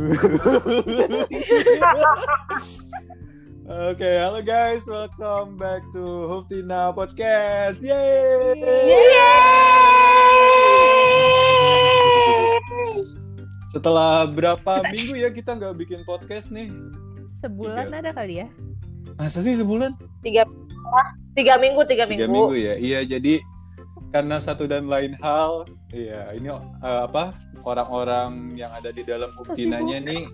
Oke, okay, halo guys, welcome back to Huftina Podcast. Yeay! Setelah berapa minggu ya kita nggak bikin podcast nih? Sebulan tiga. ada kali ya? Masa sih sebulan? Tiga, tiga minggu, tiga minggu. Tiga minggu ya, iya jadi karena satu dan lain hal, iya ini uh, apa orang-orang yang ada di dalam Huftinanya nih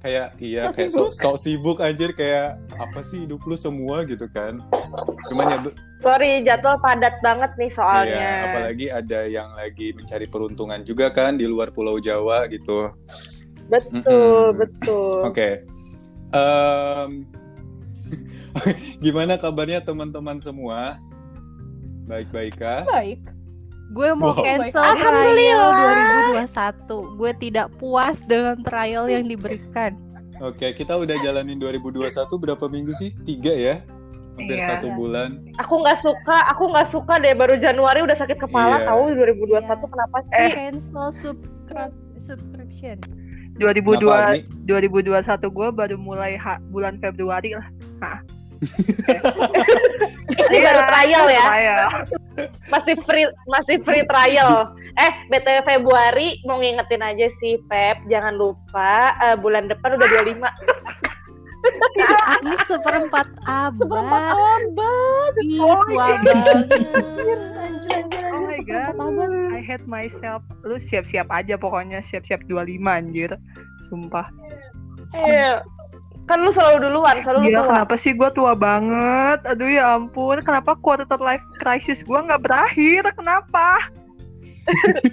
kayak iya so kayak sok sok sibuk anjir kayak apa sih hidup lu semua gitu kan. Cuman ya sorry jadwal padat banget nih soalnya. Iya, apalagi ada yang lagi mencari peruntungan juga kan di luar Pulau Jawa gitu. Betul mm -hmm. betul. Oke. Okay. um, gimana kabarnya teman-teman semua baik-baik kah baik Gue mau wow. cancel trial 2021. Gue tidak puas dengan trial yang diberikan. Oke, kita udah jalanin 2021 berapa minggu sih? Tiga ya? Hampir iya. satu bulan. Aku nggak suka, aku nggak suka deh. Baru Januari udah sakit kepala iya. tahu 2021 iya. kenapa sih? Eh. Cancel subscribe subscription. 2002 2021 gue baru mulai ha, bulan Februari lah. Hah. Ini baru trial ya. Trial. Masih free masih free trial. Eh, BTW Februari mau ngingetin aja sih Pep, jangan lupa uh, bulan depan udah 25. Ini seperempat abad. Seperempat abad. Ih, oh tua banget. Oh my god. I hate myself. Lu siap-siap aja pokoknya siap-siap 25 anjir. Sumpah. Iya. Kan lu selalu duluan, selalu Gila, tua. kenapa sih gue tua banget? Aduh ya ampun, kenapa quarter life crisis gue nggak berakhir? Kenapa?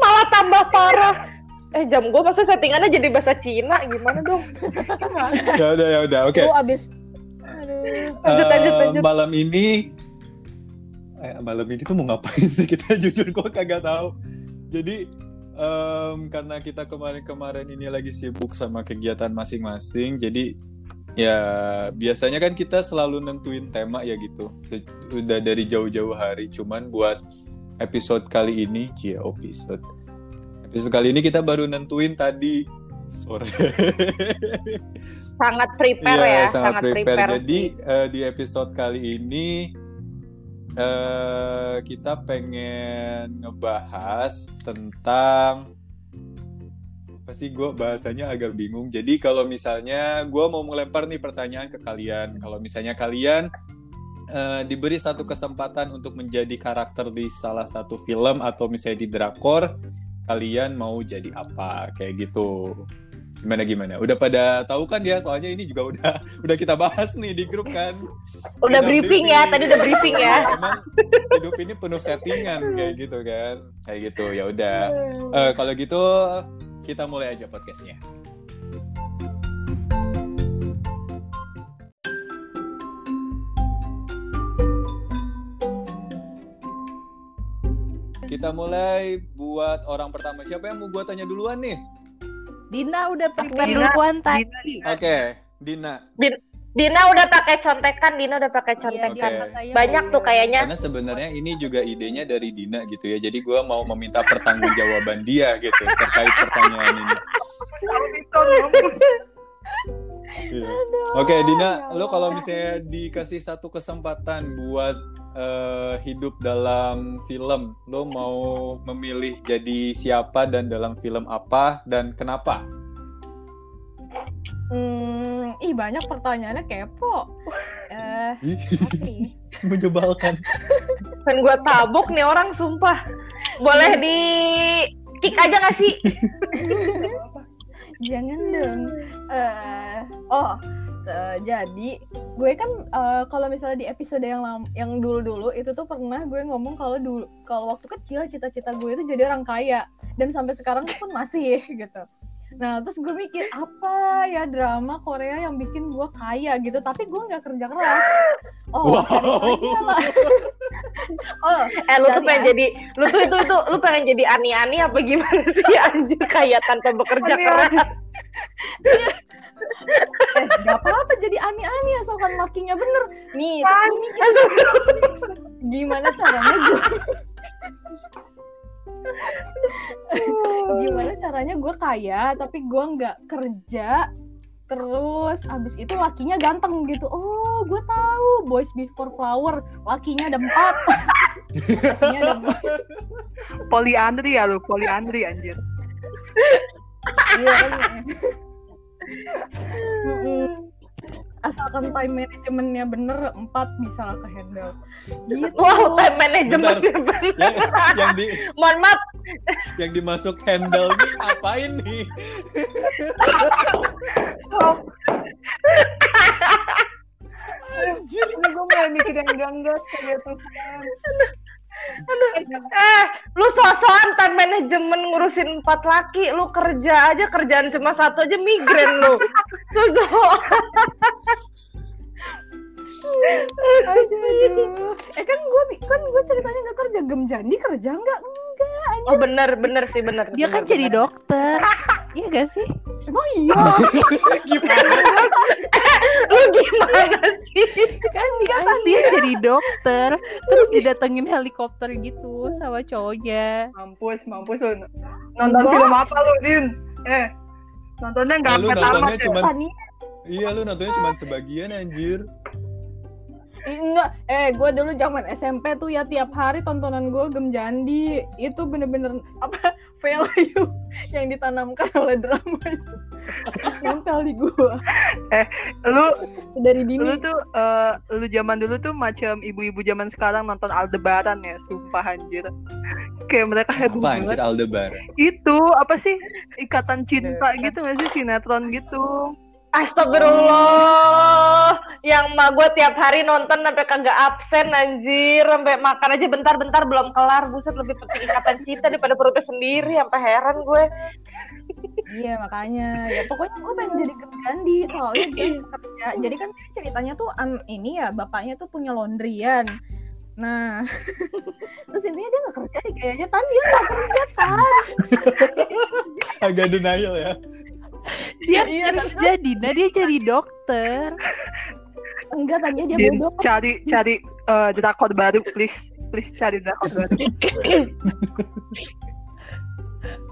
Malah tambah parah. Eh jam gue masa settingannya jadi bahasa Cina gimana dong? ya udah ya udah oke. Okay. Lu abis. Aduh. Lanjut, lanjut, lanjut. malam ini eh, malam ini tuh mau ngapain sih kita jujur gue kagak tahu. Jadi um, karena kita kemarin-kemarin ini lagi sibuk sama kegiatan masing-masing, jadi ya biasanya kan kita selalu nentuin tema ya gitu, sudah dari jauh-jauh hari. Cuman buat episode kali ini, cia episode. Episode kali ini kita baru nentuin tadi sore. sangat prepare ya, ya sangat, sangat prepare. prepare. Jadi uh, di episode kali ini uh, kita pengen ngebahas tentang apa sih gue bahasanya agak bingung. Jadi kalau misalnya gue mau melempar nih pertanyaan ke kalian, kalau misalnya kalian uh, diberi satu kesempatan untuk menjadi karakter di salah satu film atau misalnya di drakor, kalian mau jadi apa? Kayak gitu gimana gimana? Udah pada tahu kan ya? Soalnya ini juga udah udah kita bahas nih di grup kan. Udah briefing, briefing ya tadi udah briefing ya. Emang hidup ini penuh settingan kayak gitu kan. Kayak gitu ya udah. Uh, kalau gitu kita mulai aja podcastnya. Kita mulai buat orang pertama. Siapa yang mau gue tanya duluan nih Dina udah prepare duluan tadi. Oke, okay. Dina. Din Dina udah pakai contekan, Dina udah pakai iya, contekan. Okay. Banyak tuh kayaknya. Karena sebenarnya ini juga idenya dari Dina gitu ya. Jadi gue mau meminta pertanggungjawaban dia gitu terkait pertanyaan ini. Iya. Oke, okay, Dina, ya lo kalau misalnya dikasih satu kesempatan buat uh, hidup dalam film, lo mau memilih jadi siapa dan dalam film apa dan kenapa? Hmm, ih banyak pertanyaannya kepo. Eh, uh, menjebalkan. Kan gue tabuk nih orang sumpah. Boleh di kick aja gak sih? jangan dong uh, oh uh, jadi gue kan uh, kalau misalnya di episode yang lam yang dulu dulu itu tuh pernah gue ngomong kalau dulu kalau waktu kecil cita-cita gue itu jadi orang kaya dan sampai sekarang pun masih gitu Nah, terus gue mikir apa ya drama Korea yang bikin gue kaya gitu, tapi gue nggak kerja keras. Oh, wow. oh, eh lu tuh pengen ya. jadi, lu tuh itu itu lu pengen jadi ani-ani apa gimana sih anjir kaya tanpa bekerja keras? eh, gak apa-apa jadi ani-ani asalkan lakinya bener. Nih, terus gue mikir gimana caranya gue gimana caranya gue kaya tapi gue nggak kerja terus abis itu lakinya ganteng gitu oh gue tahu boys before flower lakinya ada empat lakinya ada empat Poliandri ya lu, poliandri anjir. Iya, kan? Mm-mm. Asalkan time manajemennya bener empat bisa lah ke handle. Gitu. Wow, time management yang, yang di Mohon maaf, yang dimasuk handle nih ngapain nih? Anjir. Ini gue mulai mikir yang enggak-enggak kayak gitu. eh, lu sosokan time management ngurusin empat laki, lu kerja aja kerjaan cuma satu aja migren lu. Sudah. aduh, aduh. eh kan gue kan gue ceritanya nggak kerja gem jandi kerja nggak enggak anjir. Oh bener bener sih bener. Dia kan bener, jadi bener. dokter. Iya gak sih? emang iya Gimana gimana sih? Kan dia kan dia jadi dokter, terus didatengin helikopter gitu sama cowoknya. Mampus, mampus lu. Nonton film apa lu, Din? Eh, nontonnya enggak Lu angkat nontonnya amat ya? Iya lu nontonnya cuma sebagian anjir. Enggak eh gue dulu zaman SMP tuh ya tiap hari tontonan gue gem jandi itu bener-bener apa value yang ditanamkan oleh drama itu nempel di gue Lu dari lu dini tuh eh, lu zaman dulu tuh macam ibu-ibu zaman sekarang nonton Aldebaran ya, sumpah anjir. Kayak mereka heboh Apa anjir. Aldebaran? Itu apa sih? Ikatan cinta gitu gak sih sinetron gitu. Astagfirullah. Yang mah gue tiap hari nonton sampai kagak absen anjir, sampai makan aja bentar-bentar belum kelar. Buset lebih penting ikatan cinta daripada perutnya sendiri, sampai heran gue. iya makanya ya pokoknya gue pengen jadi gem jandi soalnya dia kerja jadi kan ceritanya tuh an ini ya bapaknya tuh punya laundryan nah terus intinya dia nggak kerja kayaknya tan dia nggak kerja tan Agak denial ya. Dia Iya, kerja Dina, dia jadi dokter. enggak tadinya dia Din, bodoh cari cari eh, drakor baru please. Please cari drakor baru.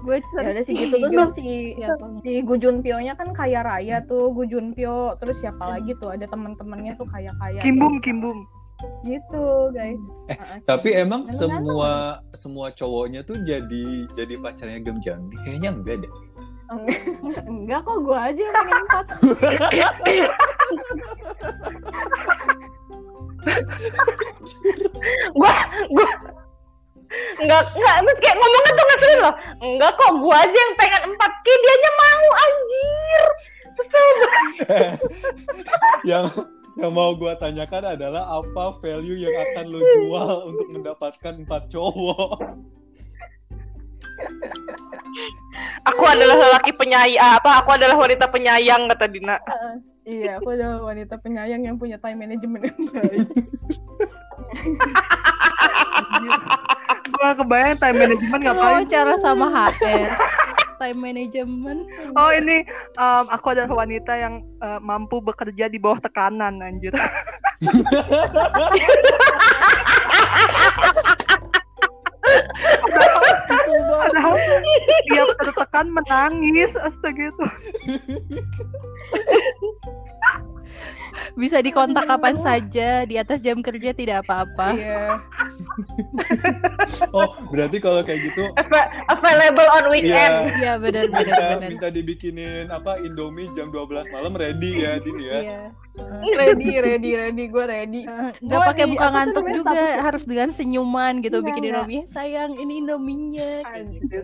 Gue ya udah sih gitu terus si Ya, si Gu Junpyo nya kan kaya raya tuh Gu Junpyo terus siapa lagi tuh ada teman-temannya tuh kaya kaya Kimbum, kimbum. gitu guys Eh, Heeh. Tapi emang Jangan semua semua cowoknya tuh jadi jadi pacarnya Gem Jandi kayaknya enggak deh. enggak. Kok gue aja yang pengen empat. Gue, gue Enggak, enggak, terus kayak ngomongnya tuh ngeselin loh. Enggak kok, gue aja yang pengen empat. Ki, dianya mau anjir. Kesel banget. yang yang mau gua tanyakan adalah apa value yang akan lo jual untuk mendapatkan empat cowok? Aku adalah lelaki penyayang Apa, aku adalah wanita penyayang kata Dina iya aku adalah wanita penyayang yang punya time management yang baik Gua kebayang time management ngapain. cara sama HR. Time management. Oh ini em, aku adalah wanita yang eh, mampu bekerja di bawah tekanan anjir. Padahal tiap tertekan menangis astaga itu. Bisa dikontak kapan saja di atas jam kerja tidak apa-apa. iya Oh, berarti kalau kayak gitu Ava- Available on weekend Iya. Iya benar benar minta, benar. minta dibikinin apa Indomie jam 12 malam ready ya Din ya. Iya. ready ready ready gue ready Nggak Gua pakai di- muka ngantuk juga, harus dengan senyuman gitu Enggak, bikin. Indomie. Sayang, ini Indominya. Kayak gitu.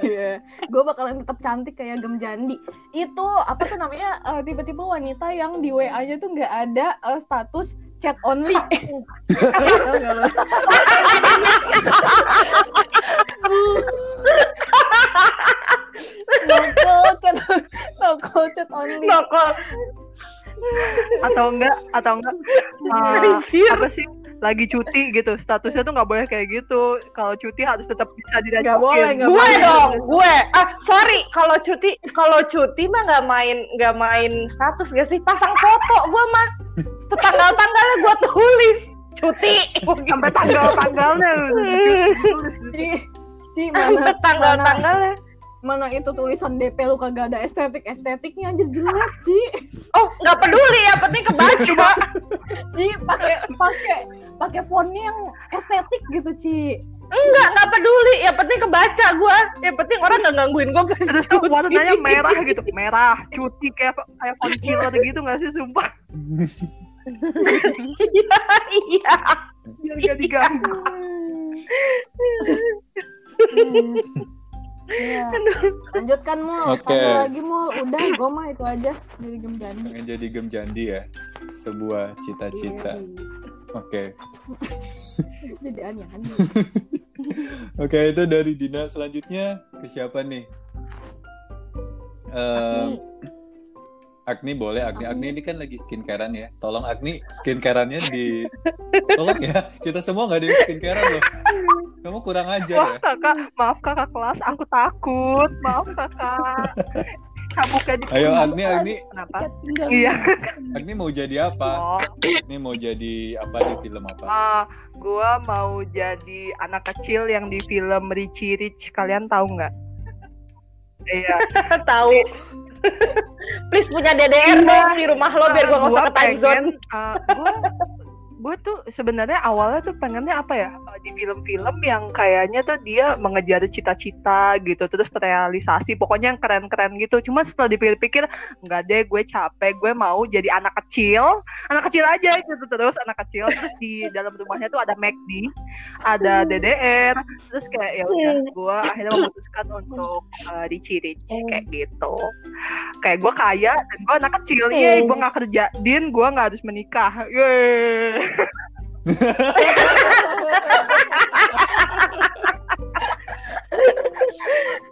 Iya, gue bakalan tetap cantik kayak Gem Jandi. Itu apa tuh namanya? eh, tiba-tiba wanita yang di WA-nya tuh nggak ada eh, status chat only. Tahu nggak lo? no call chat, no call chat only. Nokol Atau enggak atau enggak Anjir. apa sih lagi cuti gitu. Statusnya tuh nggak boleh kayak gitu. Kalau cuti harus tetap bisa didajakin Nggak boleh, gue boleh. dong gue. Ah sorry kalau cuti kalau cuti mah nggak main nggak main status gak sih? Pasang foto gue mah. Tanggal tanggalnya gue tulis. Cuti. Sampai tanggal tanggalnya lu tulis Di, di mana? sampai tanggal mana- tanggalnya mana itu tulisan DP lu kagak ada estetik estetiknya anjir jelek Ci Oh, nggak peduli ya, penting kebaca. Ci pakai pakai pakai fontnya yang estetik gitu Ci Enggak, nggak peduli. Yang penting kebaca gua. Yang penting orang nggak gangguin gua pas Terus tuh warnanya merah gitu, merah, cuti kayak kayak concealer gitu nggak sih sumpah? Iya, iya. Biar gak diganggu. Iya. Lanjutkan Mul. Oke. Ada lagi Mul. Udah, gue mah itu aja dari game jandi. Pengen jadi game jandi ya. Sebuah cita-cita. Oke. Jadi aneh-aneh. Oke, itu dari Dina. Selanjutnya ke siapa nih? Eh, Agni boleh, Agni. Agni ini kan lagi skincarean ya. Tolong Agni skincareannya di tolong ya. Kita semua nggak ada yang skincarean loh. Kamu kurang ajar Wah ya. kakak, maaf kakak kelas, aku takut. Maaf kakak. Cabuknya di Ayo Agni, Agni, Kenapa? Iya. Agni mau jadi apa? Oh, Ini mau jadi apa di film apa? ah, gua mau jadi anak kecil yang di film Richie Rich. Kalian tahu nggak? Iya. Tahu. Please punya DDR Iya. dong di rumah lo biar gua nggak usah ke time zone. uh, gua gue tuh sebenarnya awalnya tuh pengennya apa ya uh, di film-film yang kayaknya tuh dia mengejar cita-cita gitu terus terrealisasi. Pokoknya yang keren-keren gitu. Cuma setelah dipikir-pikir nggak deh gue capek gue mau jadi anak kecil. Anak kecil aja gitu terus anak kecil. Terus di dalam rumahnya tuh ada McD ada DDR terus kayak ya udah gue akhirnya memutuskan untuk uh, Richie Rich kayak gitu. Kayak gue kaya dan gue anak kecil. Ye gue nggak kerja din gue nggak harus menikah. Ye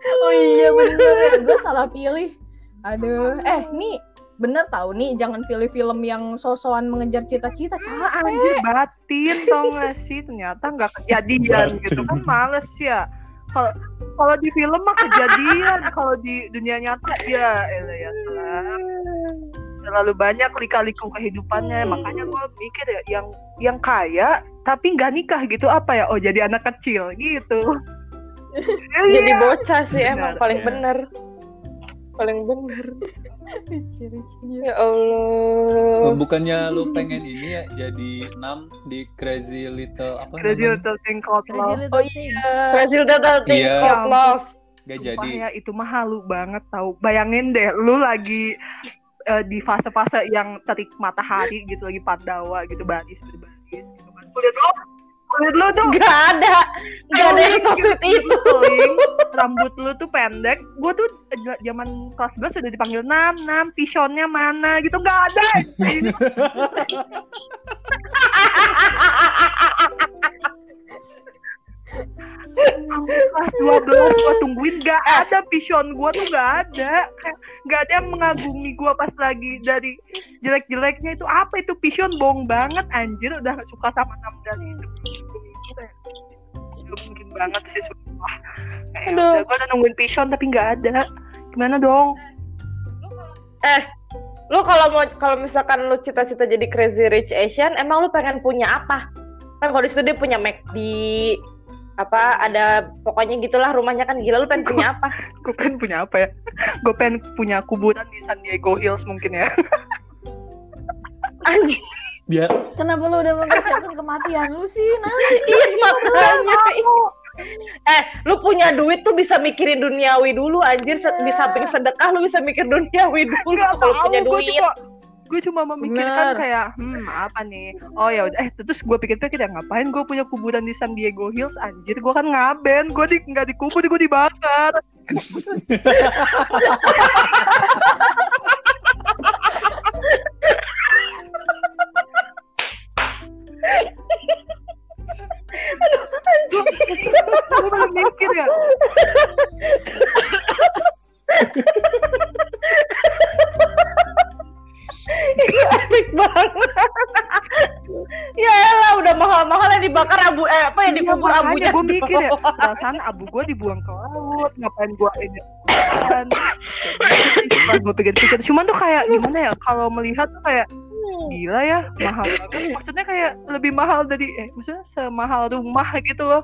Oh iya bener. Ya, gue salah pilih. Aduh, eh nih bener tahu nih jangan pilih film yang sosokan mengejar cita-cita Ah, capek. anjir batin tau gak sih? Ternyata nggak kejadian gitu kan males ya. Kalau kalau di film mah kejadian kalau di dunia nyata ya elah ya salah. Terlalu banyak lika-liku kehidupannya makanya gue mikir ya yang yang kaya tapi nggak nikah gitu apa ya oh jadi anak kecil gitu Jadi bocah sih emang Benar, paling ya. bener. Paling bener. Ya Allah. Oh, bukannya lu pengen ini ya jadi enam di Crazy Little apa Crazy namanya? Little Thing Called Crazy Love. Oh iya. Brazil Little Thing Iya. Called Love. Gak Sumpah jadi. ya, itu mah halu banget tahu. Bayangin deh, lu lagi eh, di fase-fase yang terik matahari gitu, lagi pandawa gitu, baris berbaris gitu kan. Kulit lu, kulit lu tuh Gak ada. Gak ada yang sosok gitu, itu. keling, rambut lu tuh pendek. Gue tuh eh, zaman kelas gue sudah dipanggil nam, nam, pishonnya mana gitu, gak ada. 12 gue tungguin. Gak ada pishon gue tuh gak ada. Gak ada yang mengagumi gue pas lagi dari jelek-jeleknya. Itu apa itu? Pishon bohong banget anjir. Udah gak suka sama nam dari sebelum itu kayak gak mungkin banget sih sumpah. Kayak Aduh. udah gue udah nungguin pishon tapi gak ada. Gimana dong? Eh, lu kalau mau kalau misalkan lu cita-cita jadi Crazy Rich Asian, emang lu pengen punya apa? Kan kalau di situ dia punya McD, apa ada pokoknya gitulah rumahnya kan gila lu pengen punya apa? gue pengen punya apa ya gue pengen punya kuburan di San Diego Hills mungkin ya Anjir, Biar Kenapa lu udah mempersiapkan kematian lu sih? Nanti iya makanya. Eh, lu punya duit tuh bisa mikirin duniawi dulu anjir Se- di samping sedekah lu bisa mikir duniawi dulu kalau punya duit. cuma gue cuma memikirkan Bener. kayak hmm apa nih? Oh ya udah. Eh terus gue pikir-pikir ya ngapain gue punya kuburan di San Diego Hills? Anjir gue kan ngaben. Gue di nggak dikubur gue dibakar abunya. gue mikir ya perasaan abu gue dibuang ke laut ngapain gue ini kan gue pikir-pikir cuman tuh kayak gimana ya kalau melihat tuh kayak gila ya mahal banget. Maksudnya kayak lebih mahal dari eh maksudnya semahal rumah gitu loh.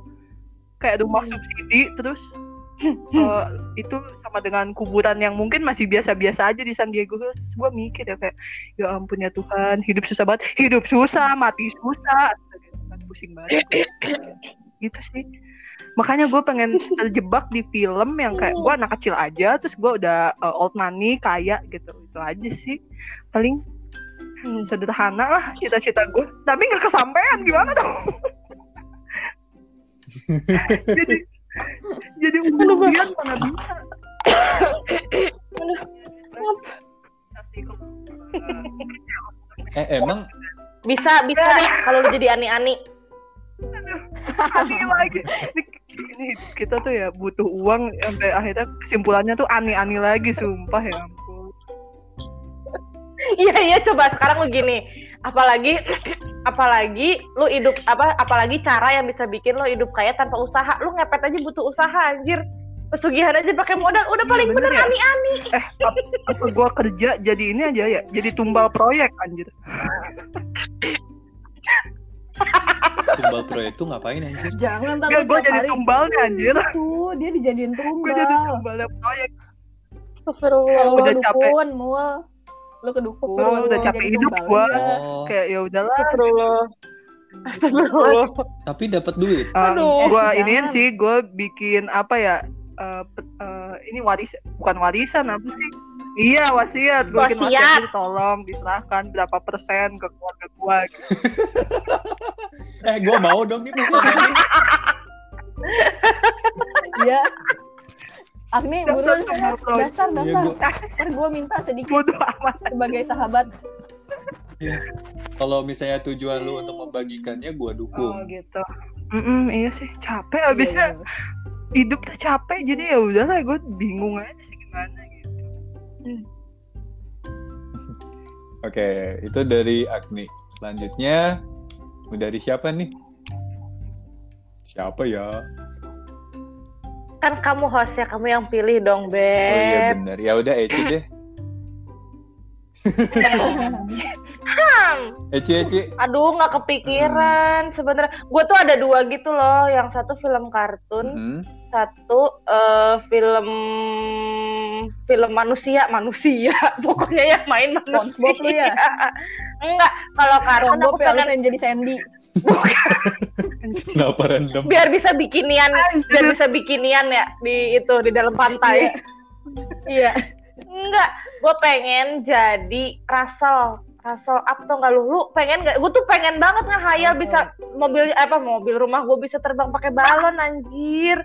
Kayak rumah subsidi terus eh, itu sama dengan kuburan yang mungkin masih biasa-biasa aja di San Diego. Hills. Gue mikir ya kayak, ya ampun ya Tuhan, hidup susah banget, hidup susah, mati susah, kan pusing banget. Gitu sih. Makanya gue pengen terjebak di film yang kayak gue anak kecil aja, terus gue udah uh, old money, kaya gitu. Itu aja sih. Paling hmm, sederhana lah cita-cita gue. Tapi nggak kesampaian gimana dong? jadi jadi kemudian mana bisa eh, Eh emang Bisa, bisa. Kalau lu jadi ani-ani. Ani lagi ini, kita tuh ya butuh uang sampai akhirnya kesimpulannya tuh ani-ani lagi sumpah ya ampun Iya, iya. Coba sekarang lu gini. Apalagi, apalagi lu hidup apa? Apalagi cara yang bisa bikin lo hidup kaya tanpa usaha. Lu ngepet aja butuh usaha, anjir. Pesugihan aja pakai modal. Udah paling Iya, bener bener ya? ani-ani. eh apa, apa gua kerja jadi ini aja ya jadi tumbal proyek anjir tumbal proyek tuh ngapain anjir? Jangan lu gue jadi tumbalnya anjir Tuh, dia dijadiin gue tumbal. jadi tumbalnya proyek Astagfirullah. Udah capek. dukun, mul. Lu ke dukun. Oh, udah capek hidup gua. Oh, kayak ya udahlah Astagfirullah. Astagfirullah. tapi dapat duit. Um, Aduh. gue Eh, iniin sih gue bikin apa ya eh, pe- eh, ini waris bukan warisan apa sih iya wasiat gue bikin Wasiat. wasiat gitu, tolong diserahkan berapa persen ke keluarga gue gitu. Eh gue mau dong nih pesannya. Iya. Agni, buruan daftar. Daftar, Iya gue. Ntar gue minta sedikit sebagai sahabat. Kalau misalnya tujuan lu untuk membagikannya gue oh dukung. gitu Mm-mm, iya sih capek abisnya Iya, hidup tuh capek jadi ya udahlah gue bingung aja sih gimana gitu Oke, itu dari Agni. Selanjutnya dari siapa nih? Siapa ya? Kan kamu host ya, kamu yang pilih dong, Oh iya Beb. benar. Ya udah Eci deh. Hmm. Eci Eci. Aduh, nggak kepikiran sebenarnya. Gue tuh ada dua gitu loh. Yang satu film kartun, Hmm. satu eh, film film manusia, manusia. Pokoknya yang main manusia. SpongeBob lu ya? Enggak, kalau kartun SpongeBob aku ya, pengen pengen jadi Sandy. Kenapa random? biar bisa bikinian, biar bisa bikinian ya di itu di dalam pantai. Iya. Enggak, gue pengen jadi Russell. Russell up tuh nggak lu? Lu pengen nggak? Gue tuh pengen banget ngehayal bisa mobil apa mobil rumah gue bisa terbang pakai balon anjir.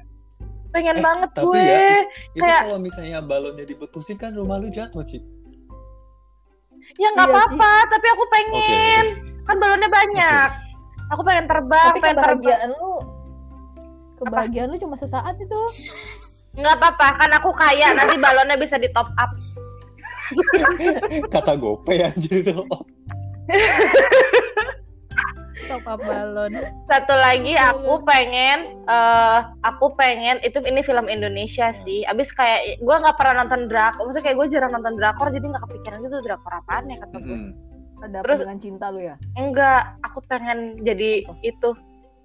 Pengen Eh, banget tapi gue. ya, Itu Kayak- kalau misalnya balonnya diputusin kan rumah lu jatuh, Ci. Ya nggak Iya apa-apa, tapi aku pengen. Kan balonnya banyak. Aku pengen terbang, Tapi pengen terbang. kebahagiaan lu kebahagiaan lu cuma sesaat itu. Nggak apa-apa, kan aku kaya. Nanti balonnya bisa di top up. Kata gope anjir itu. Top up balon. Satu lagi aku pengen eh aku pengen itu ini film Indonesia sih. Abis kayak gue nggak pernah nonton drakor, maksudnya kayak gue jarang nonton drakor jadi nggak kepikiran gitu drakor apaan ya kata gue. Ada apa Terus- dengan cinta lu ya? Enggak, aku pengen jadi itu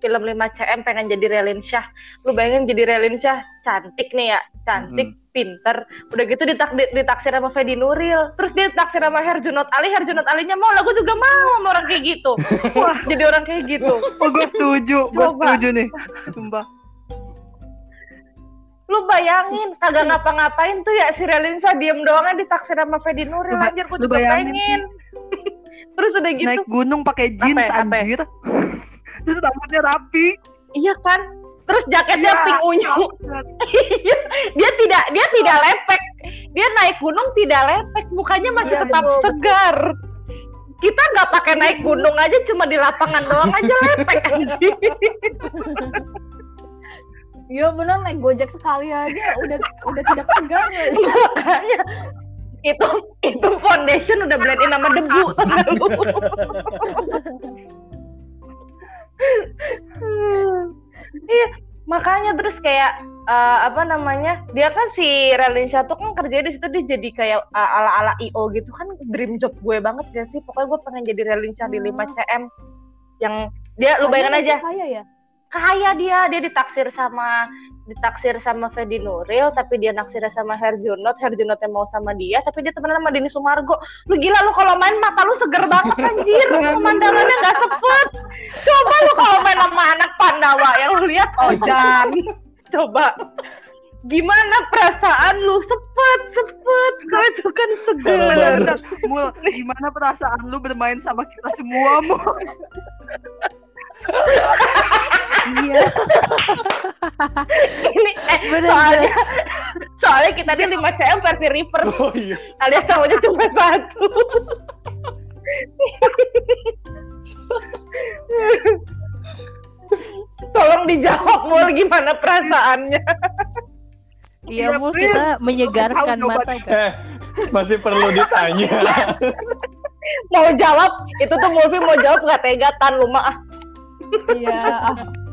film 5 cm pengen jadi Relin Syah. Lu bayangin jadi Relin Syah cantik nih ya, cantik, pinter. Udah gitu ditak di- ditaksir sama Fedi Nuril. Terus dia taksir sama Herjunot Ali, Herjunot Alinya mau, lah gue juga mau sama orang kayak gitu. Wah, jadi orang kayak gitu. oh gue setuju gue setuju nih sumpah lu bayangin kagak ngapa-ngapain tuh ya si Relinsa diem doangnya ditaksir sama Fedi Nuril anjir gue juga bayangin pengen terus udah gitu naik gunung pakai jeans Apa ya, apa ya? Terus rambutnya rapi. Iya kan? Terus jaketnya Iya. pink unyu Iya, dia tidak dia tidak lepek. Dia naik gunung tidak lepek. Mukanya masih Iya, tetap betul, betul. segar. Kita nggak pakai naik gunung aja cuma di lapangan doang aja lepek anjir Iya bener naik gojek sekali aja. Udah udah tidak tegar. makanya. Itu itu foundation udah blend in sama debu? Iya makanya terus kayak eh, apa namanya dia kan si Ralinsyah tuh kan kerja di situ dia jadi kayak ala ala io gitu kan dream job gue banget gak sih? Pokoknya gue pengen jadi Ralinsyah di 5 cm yang dia lu bayangin aja. Kaya ya? Kaya dia dia ditaksir sama ditaksir sama Fedi Nuril tapi dia naksir sama Herjunot. Herjunot yang mau sama dia tapi dia temenan sama Denny Sumargo. Lu gila lu kalau main mata lu seger banget anjir. Pemandangannya nggak sepet. Coba lu kalau main sama anak Pandawa yang lu lihat. Ojan coba. Gimana perasaan lu? Sepet sepet. Kau itu kan seger. Mul, gimana perasaan lu bermain sama kita semua, Mul? Iya, ini eh, bener soalnya soalnya kita di 5 cm versi reverse Oh iya. alias cowoknya cuma satu tolong dijawab mul gimana perasaannya Iya, Iya, Mul please. kita menyegarkan mata kan. Eh, masih perlu ditanya. mau jawab itu tuh Mulvi mau jawab nggak tega tan lu mah ah. Iya.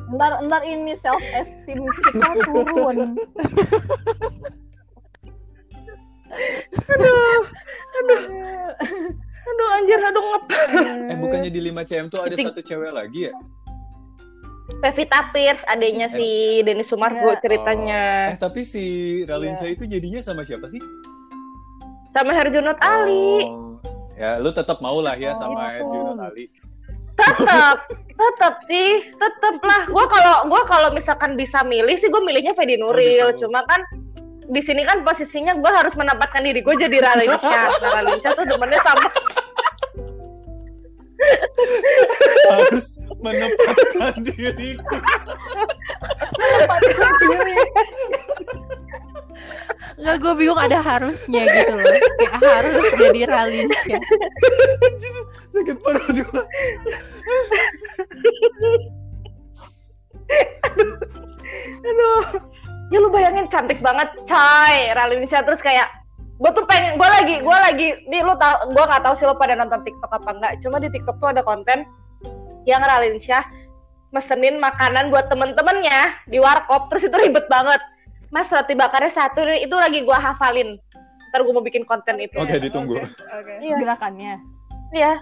Ntar ntar ini self esteem kita turun. aduh anjir aduh ngep eh, bukannya di 5 cm tuh ada Ketik- satu cewek lagi ya? Pevita Pierce adanya si Denny Sumargo Iya. ceritanya Eh, tapi si Ralinsa itu jadinya sama siapa sih? sama Herjunot Ali Oh, ya lu tetap mau lah ya sama gitu. Herjunot Ali. Tetap tetap sih tetap lah gua kalau gua kalau misalkan bisa milih sih gue milihnya Fedi Nuril cuma kan di sini kan posisinya gue harus menempatkan diri gue jadi Ralinsyah nah Ralinsyah tuh demennya sama Harus menempatkan diriku. Nggak, gue bingung ada harusnya gitu loh. Kayak harus jadi Ralinsya. Sakit perut juga. aduh ya lu bayangin cantik banget coy Ralinsyah terus kayak gue tuh pengen gue lagi gue lagi nih lu tau gue nggak tahu sih lo pada nonton TikTok apa enggak cuma di TikTok tuh ada konten yang Ralinsyah mesenin makanan buat temen-temennya di warkop terus itu ribet banget mas roti bakarnya satu itu lagi gue hafalin ntar gue mau bikin konten itu Oke, ditunggu. Iya. Gerakannya. Iya.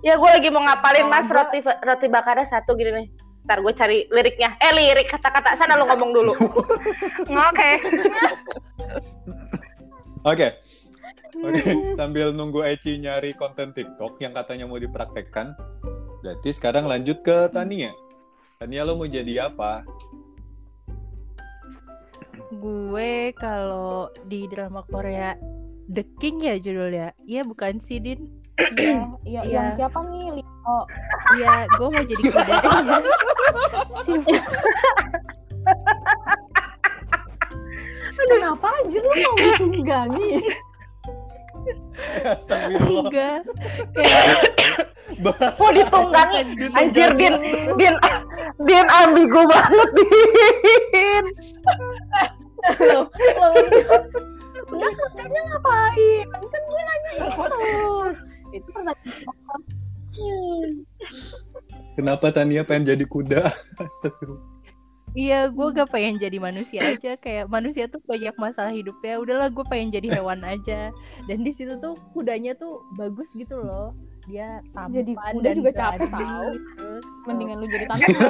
Ya gue lagi mau ngapalin mas gua- roti roti bakarnya satu gini nih. Ntar gue cari liriknya. Eh lirik kata-kata sana lu ngomong dulu. Oke. Oke. Oke, sambil nunggu Eci nyari konten TikTok yang katanya mau dipraktekkan. Berarti sekarang lanjut ke Tania. Tania lo mau jadi apa? Gue kalau di drama Korea The King ya judulnya. Iya bukan sih Din? Iya, iya, Iya. yang siapa nih? Oh, Iya, gue mau jadi kuda. Kenapa aja lu mau ditunggangi? Astagfirullah. Enggak. Kayak Mau ditunggangi. ditunggangi. Anjir Din, Din, Din ambigu banget Din. Loh, loh, udah kerjanya ngapain? Kan gue nanya itu. Itu pertanyaan Kenapa Tania pengen jadi kuda? Iya, gue gak pengen jadi manusia aja. Kayak manusia tuh banyak masalah hidupnya. Udahlah, gue pengen jadi hewan aja. Dan di situ tuh kudanya tuh bagus gitu loh. Dia tampan Jadi kuda dan juga capek tau. Terus mendingan lu jadi tante.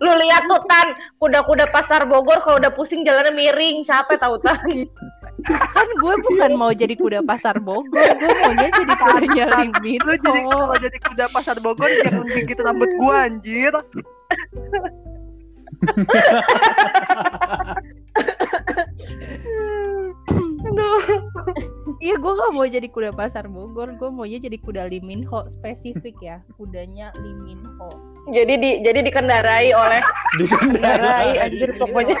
Lu lihat tuh Tan, kuda-kuda pasar Bogor kalau udah pusing jalannya miring, capek tahu Tan. kan gue bukan mau jadi kuda pasar Bogor. Gue maunya jadi kudanya Limit. Lu jadi kalau jadi kuda pasar Bogor jangan gigit rambut gua anjir. Iya, gue gak mau jadi kuda pasar Bogor. Gue maunya jadi kuda Liminho spesifik ya. Kudanya Liminho. Jadi di jadi dikendarai oleh Dikendarai. Kendarai anjir pokoknya.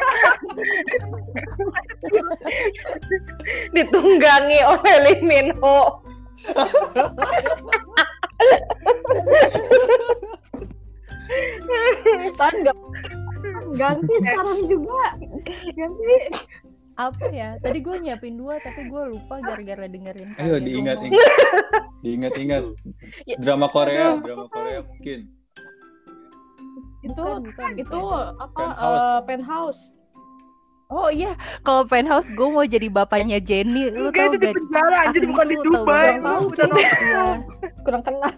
Ditunggangi oleh Lee Min Ho. Tan nggak ganti sekarang juga. Ganti. Apa ya? Tadi gue nyiapin dua, tapi gue lupa gara-gara dengerin. Ayo kalian diingat-ingat. ngomong. Diingat-ingat. Ya. Drama Korea, drama Korea mungkin. Itu Bukan, bukan, itu bukan. apa? Penthouse. eh, penthouse. Oh iya, kalau penthouse gue mau jadi bapaknya Jenny. Lu Enggak tau itu di penjara anjir bukan di Dubai. tahu Udah sih. Iya. Kurang kenal.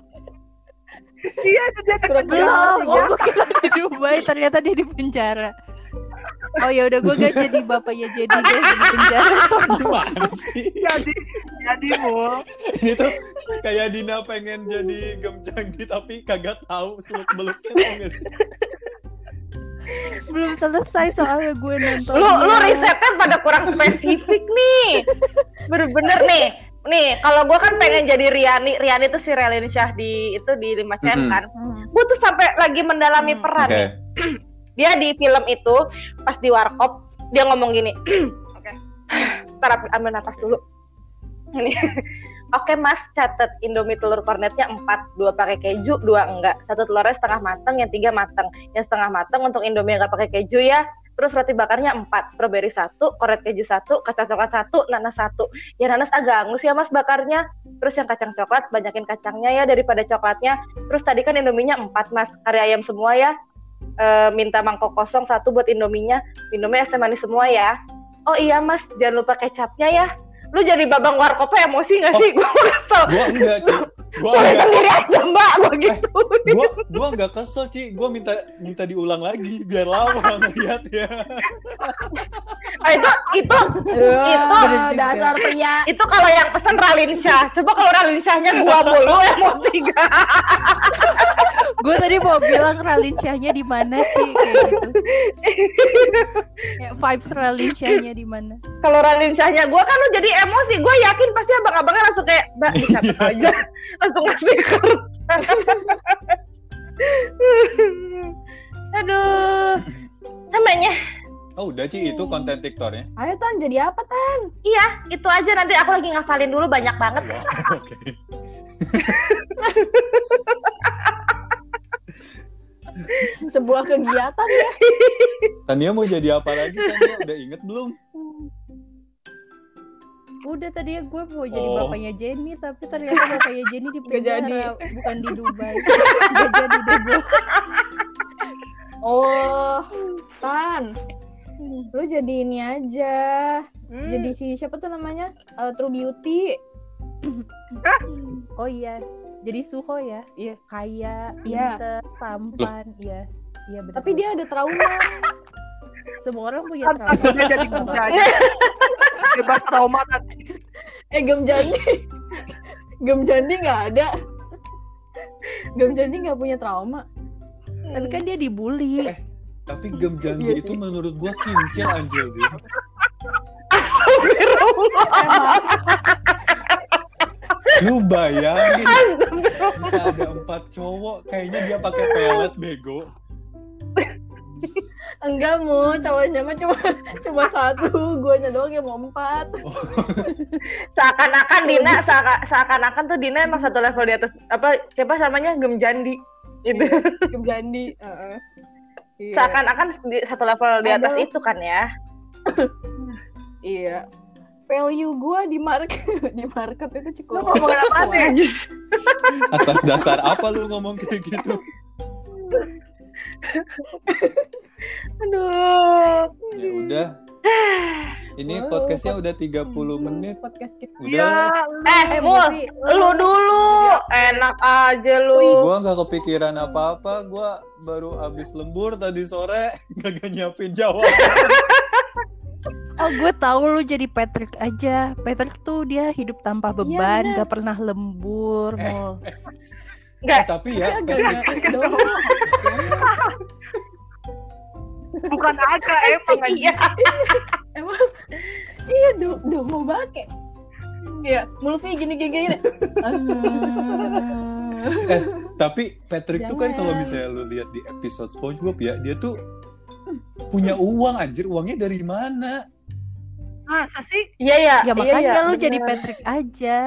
Iya, itu dia Kurang Iya. oh gue kira di Dubai, ternyata dia di penjara. Oh ya udah gue gak jadi bapaknya jadi deh di penjara. Gimana sih? Jadi, jadi mau. Ini tuh kayak Dina pengen jadi gemjanggi tapi kagak tahu seluk beluknya tau gak sih? Belum selesai soalnya gue nonton. lu lu risetnya pada kurang spesifik nih bener-bener nih nih kalau gue kan pengen jadi Riani Riani tuh si Relin Syah di itu di 5 cm kan Hmm. gue tuh sampai lagi mendalami Hmm. peran Oke. Dia di film itu pas di warkop dia ngomong gini oke. ntar ambil napas dulu. Ini oke mas catet indomie telur kornetnya 4 dua pakai keju dua enggak. Satu telurnya setengah mateng yang tiga mateng. Yang setengah mateng untuk indomie yang nggak pakai keju ya. Terus roti bakarnya 4 strawberry satu kornet keju satu kacang coklat satu nanas satu. Ya nanas agak angus ya mas bakarnya. Terus yang kacang coklat banyakin kacangnya ya daripada coklatnya. Terus tadi kan indominya 4 mas kari ayam semua ya Eh, minta mangkok kosong satu buat indominya. Minumnya es teh manis semua ya. Oh iya mas. Jangan lupa kecapnya ya. Lu jadi babang warkopnya emosi gak sih? Gue kesel. Gua enggak, Ci. Enggak. sendiri aja mbak. Gue gitu. Gua gua enggak kesel, Ci. Gua minta minta diulang lagi biar lama ngeliat ya. Ah, itu itu Wah, Itu. dasar pria. itu kalau yang pesen Ralin Syah coba kalau Ralin Syahnya gua mulu emosi gak Gue tadi mau bilang Ralin Syahnya di mana sih kayak gitu. Kayak vibes Ralin Syahnya di mana? kalau Ralin Syahnya gua kan lu jadi emosi gue yakin pasti abang-abangnya langsung kayak mbak dicatat aja langsung ngasih kertas aduh namanya Oh, udah, Ci. Itu konten TikToknya. Ayo Tan, jadi apa Tan? iya itu aja nanti aku lagi ngafalin dulu banyak banget Wow, oke. Sebuah kegiatan ya. Tania mau jadi apa lagi, Tania? Udah inget belum? Udah tadi gue mau jadi Oh. bapaknya Jenny tapi ternyata bapaknya Jenny di penjara bukan di Dubai. Gak jadi deh gue. Oh, Tan. Lu jadi ini aja. Hmm. Jadi si siapa tuh namanya? Eh, True Beauty. Oh iya. Jadi Suho ya. Iya. Kaya, Iya. pinter, tampan, iya. Iya betul. Tapi dia ada trauma. semua orang punya Kan trauma. takutnya jadi kerjanya. Bebas trauma nanti. eh, Gem Jandi. Gem Jandi nggak ada. Gem Jandi nggak punya trauma. Tapi kan dia dibully. Eh. Tapi gem janji itu menurut gua kincil anjir dia. Emang. Lu bayangin bisa ada empat cowok, kayaknya dia pakai pelet bego. Enggak mau, cowoknya mah cuma cuma satu, guanya doang yang mau empat. seakan-akan Dina seaka- seakan-akan tuh Dina emang satu level di atas apa siapa namanya Gem Jandi itu Gem Jandi. Heeh. Iya. seakan-akan di satu level di atas Aduh. itu kan ya Iya. Value gua di market di market itu Lu cukup. ngomongin apa nih? Atas dasar apa lu ngomong kayak gitu? aduh Ya udah. Ini Wow. podcastnya udah 30 menit. Podcast kita. Udah. eh Eh, mul lu dulu enak aja lu Gua nggak kepikiran apa-apa. Gua baru habis lembur tadi sore, kagak nyiapin jawaban. Oh gue tahu lu jadi Patrick aja. Patrick tuh dia hidup tanpa beban, bener. gak pernah lembur. Eh. Mul. Eh, tapi ya, Agak Patrick, agak doang. Bukan agak emang iya Emang iya do do mau bake. Iya, Mulfi gini gini gini. Ah. tapi Patrick tuh kan Jangan. kalau misalnya lu lihat di episode SpongeBob ya, dia tuh punya uang anjir. Uangnya dari mana? Masa sih? iya ya Ya makanya iya, lu bener. jadi Patrick aja.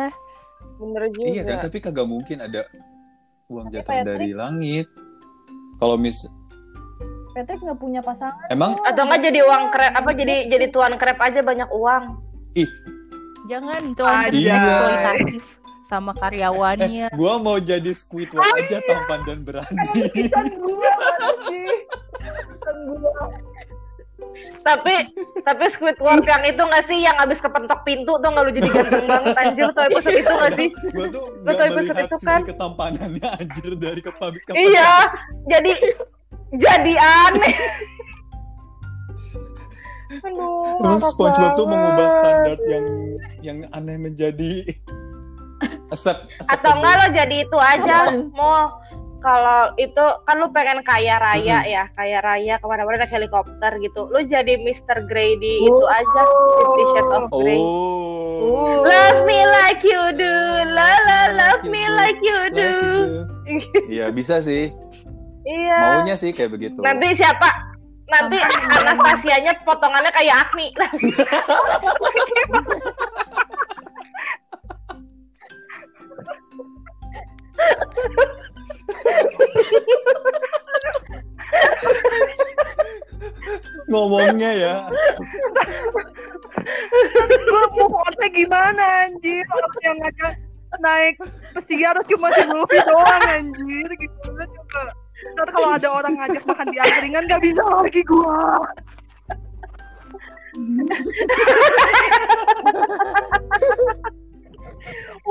bener juga Iya kan, tapi kagak mungkin ada uang Tapi jatuh dari Patrick- langit. Kalau mis Patrick nggak punya pasangan. emang atau enggak jadi uang krep apa jadi jadi tuan krep aja banyak uang Jangan tuan Iya. kerja eksploitatif sama karyawannya. gua mau jadi Squidward aja tampan dan berani. Kan gua? Kan gua. Tapi tapi Squidward yang itu nggak sih? Yang abis kepentok pintu tuh nggak lu jadi ganteng banget anjir. Tuh episode itu nggak sih? Gue tuh gak tau episode melihat itu sisi kan? ketampanannya anjir dari kepabis ke iya jadi jadi aneh. Aduh, Terus SpongeBob tuh mengubah standar yang yang aneh menjadi accept, atau enggak lo jadi itu aja mau kalau itu kan lu pengen kaya raya ya kaya raya ke mana-mana naik helikopter gitu lu jadi Mr. Grey di itu aja Shades of Grey Oh. Love me like you do, la la love me like you do. Iya bisa sih. Iya. Maunya sih kayak begitu. Nanti siapa? Nanti Anastasianya potongannya kayak Agni. Ngomongnya ya. gue onnya gimana anjir? Orang yang ngajak naik pesiar cuma si Luffy doang anjir. Gimana coba? Ntar kalau ada orang ngajak makan di angkringan gak bisa lagi gua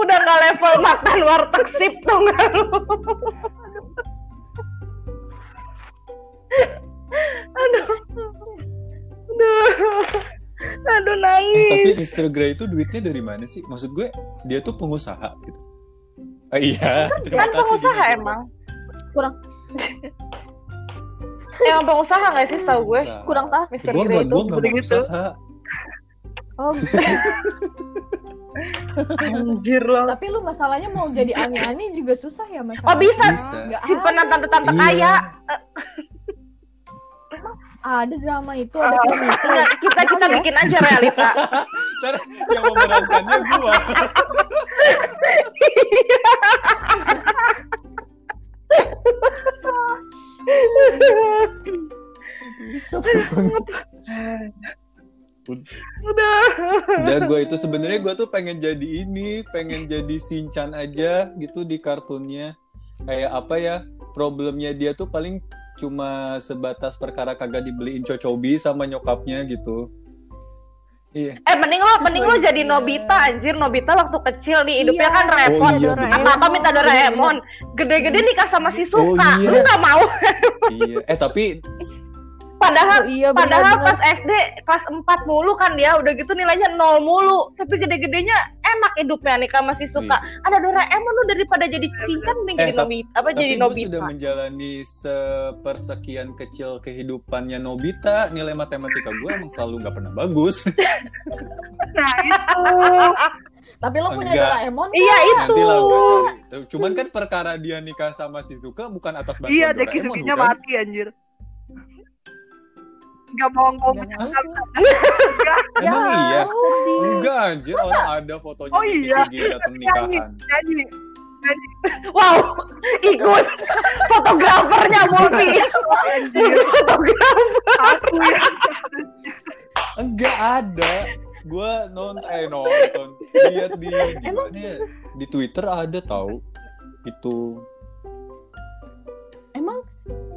Udah nggak level makan warteg sip tuh nggak lu? Aduh. Aduh. Aduh Eh, nangis. tapi Mr. Grey itu duitnya dari mana sih? Maksud gue dia tuh pengusaha gitu. Ah, iya. terima kan kasih, pengusaha emang. Kurang. Emang pengusaha nggak sih tahu gue? Kurang tahu Mr. Gue Grey itu gue begitu. pengusaha. oh anjir loh. tapi lu masalahnya mau jadi ani-ani juga susah ya mas Oh bisa. Bisa. Simpenan tante-tante Iya. kaya. ada drama itu ada film itu Nggak, kita kita Ada. bikin aja realita. Ntar yang memerankannya gua. Capek banget. Udah. Udah gue itu sebenarnya gue tuh pengen jadi ini, pengen jadi Sinchan aja gitu di kartunnya. Kayak apa ya? Problemnya dia tuh paling cuma sebatas perkara kagak dibeliin cocobi sama nyokapnya gitu. Iya. Eh mending lo mending lo jadi Nobita anjir Nobita waktu kecil nih hidupnya Iya. kan repot. Oh, iya, bener. Apa-apa minta Doraemon. Gede-gede nikah sama si Suka. Oh, iya. Lu gak mau. iya. Eh tapi Padahal Oh, iya Padahal benar-benar. pas SD kelas 4 mulu kan dia udah gitu nilainya nol mulu. Tapi gede-gedenya enak hidupnya nih sama si Suka. Ada Doraemon lu daripada jadi Shinchan mending Eh, jadi Nobita apa tapi jadi Nobita. sudah menjalani sepersekian kecil kehidupannya Nobita. Nilai matematika gue emang selalu nggak pernah bagus. nah itu tapi lo punya Enggak. Doraemon Iya nggak? Nanti lah gue cari. Cuman kan perkara dia nikah sama Shizuka bukan atas bantuan iya Doraemon, Deki Suginya bukan? mati anjir Gak mau ngomong Nggak. Emang Ya, iya? sedih. Enggak anjir, orang ada fotonya Oh, Deki iya. Datang nyanyi nikahan. nyanyi Wow, ikut fotografernya multi. anjir Fotografer. aku Enggak ada. Gua non eh nonton lihat di di ya? Di Twitter ada tahu itu. emang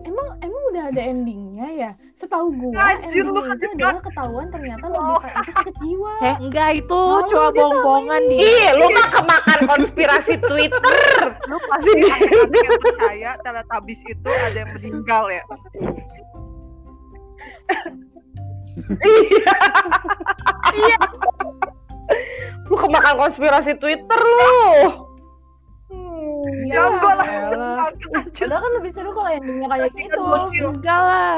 emang emang udah ada endingnya ya setahu gua Anjir, lu endingnya itu kan- adalah ketahuan ternyata Nobita itu sakit jiwa Enggak itu Oh, cuma dia bohong-bohongan di. Ih, lu mah kemakan konspirasi Twitter. lu pasti anak-anak yang percaya Teletubbies itu ada yang meninggal ya Iya. Iya. Lu kemakan konspirasi Twitter lu. Ya, jangan gue lah Padahal kan lebih seru kalau endingnya kayak gitu. Enggak lah.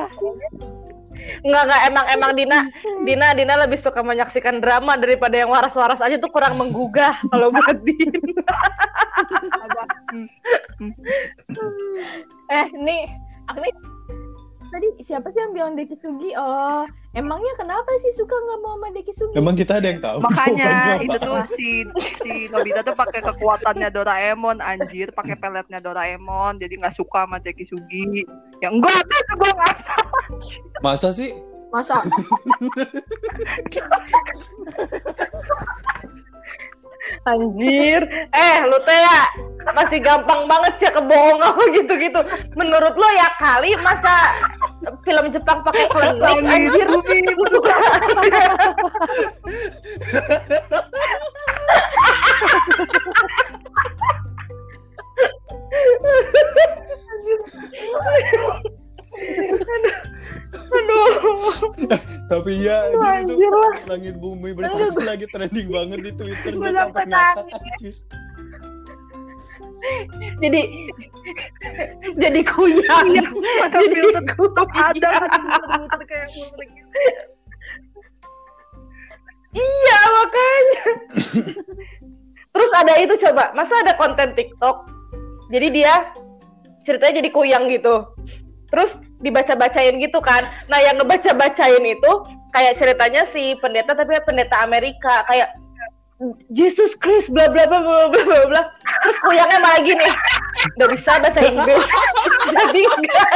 Enggak enggak emang emang Dina Dina Dina lebih suka menyaksikan drama daripada yang waras-waras aja tuh kurang menggugah kalau buat Dina. Eh, nih, Agni tadi siapa sih yang bilang Deki Sugi? Oh, emangnya kenapa sih suka nggak mau sama Deki Sugi? Emang kita ada yang tahu. makanya itu tuh si si Nobita tuh pakai kekuatannya Doraemon anjir pakai peletnya Doraemon jadi nggak suka sama Deki Sugi ya enggak tuh gue ngerasa Masa sih? Masa? Anjir. Eh, lu teh ya masih gampang banget sih kebohongan lo gitu-gitu. Menurut lo ya kali masa film Jepang pakai Langit anjir. Aduh. Tapi ya itu langit bumi bersaksi lagi trending banget di Twitter gue sampai sampai ngakak anjir. Jadi jadi kuyang. Iya, mata Jadi kuyang. tetap ada muter-muter kayak muter gitu. Iya makanya. Terus ada itu coba, masa ada konten TikTok? Jadi dia ceritanya jadi kuyang gitu. Terus dibaca-bacain gitu kan. Nah yang ngebaca-bacain itu kayak ceritanya si pendeta tapi pendeta Amerika kayak Jesus Christ bla bla bla bla bla bla bla. Terus kuyangnya malah gini. Udah bisa bahasa Inggris. Jadi enggak.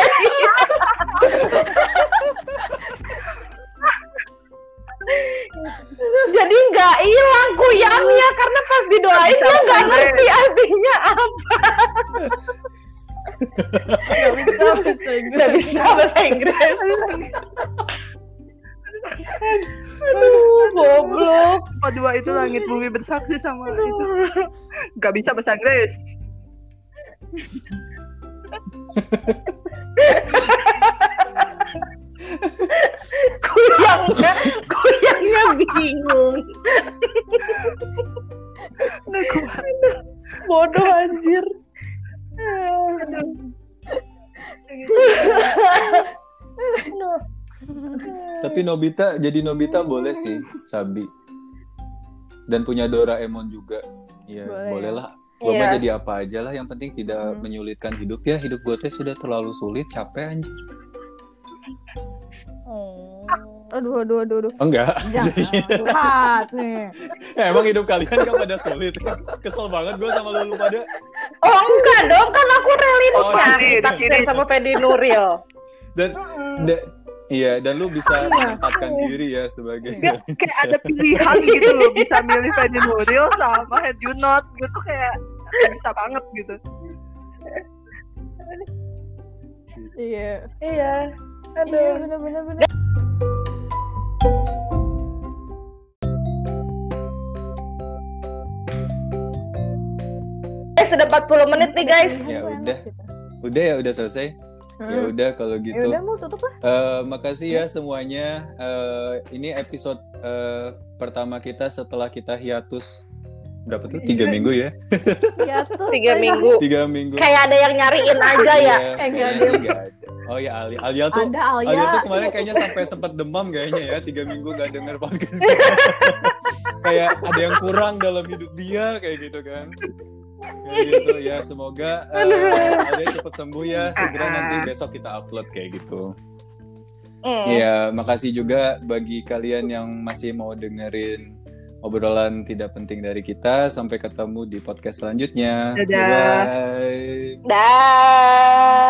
Jadi nggak hilang kuyangnya karena pas didoain dia nggak ngerti artinya apa. Gak bisa bahasa Inggris. Nggak bisa bahasa Inggris. Aduh, goblok. Oh, dua itu langit bumi bersaksi sama itu. Gak bisa bahasa Inggris. Kuyangnya, kuyangnya bingung. Nggak kuat. Bodoh anjir. Tapi Nobita jadi Nobita boleh sih, Sabi. Dan punya Doraemon juga. Iya, Boleh boleh ya. lah. Gue mah Iya. jadi apa aja lah, yang penting tidak Hmm. menyulitkan hidup ya. Hidup gue tuh sudah terlalu sulit, capek anjir. Oh. Aduh, aduh, aduh, aduh. Oh, enggak. Jangan curhat nih. Eh, Emang hidup kalian gak pada sulit? Kesel banget gue sama lu, lu pada. Oh enggak dong, kan aku relin Oh, kan. ciri. sama Fedi Nuril. Dan, da- iya, dan lu bisa Iya. menempatkan diri ya sebagai Nggak, kayak ada pilihan gitu loh bisa milih Fanny Nuril sama Head You Not gitu kayak bisa banget gitu Iya. Iya. Iya, Aduh. bener, bener, bener. Eh sudah 40 menit nih guys. Ya udah. gitu. Udah ya, udah selesai. Ya Hmm. udah kalau Ya gitu. udah mau tutup lah. Eh, makasih ya semuanya. Eh, ini episode eh, pertama kita setelah kita hiatus berapa tuh? Tiga minggu ya? Ya tuh. Tiga minggu. Tiga minggu. Kayak ada yang nyariin aja ya. Iya, Eh, ada. ada. Oh ya Ali, Alia tuh, Ada Alia. Alia tuh kemarin kayaknya sampai sempat demam kayaknya ya, tiga minggu gak denger podcast. kayak ada yang kurang dalam hidup dia kayak gitu kan. Kayak gitu ya, semoga eh, Alia cepat sembuh ya. Segera nanti besok kita upload kayak gitu. Hmm. Iya, makasih juga bagi kalian yang masih mau dengerin obrolan tidak penting dari kita. Sampai ketemu di podcast selanjutnya. Dadah. Bye. Dah.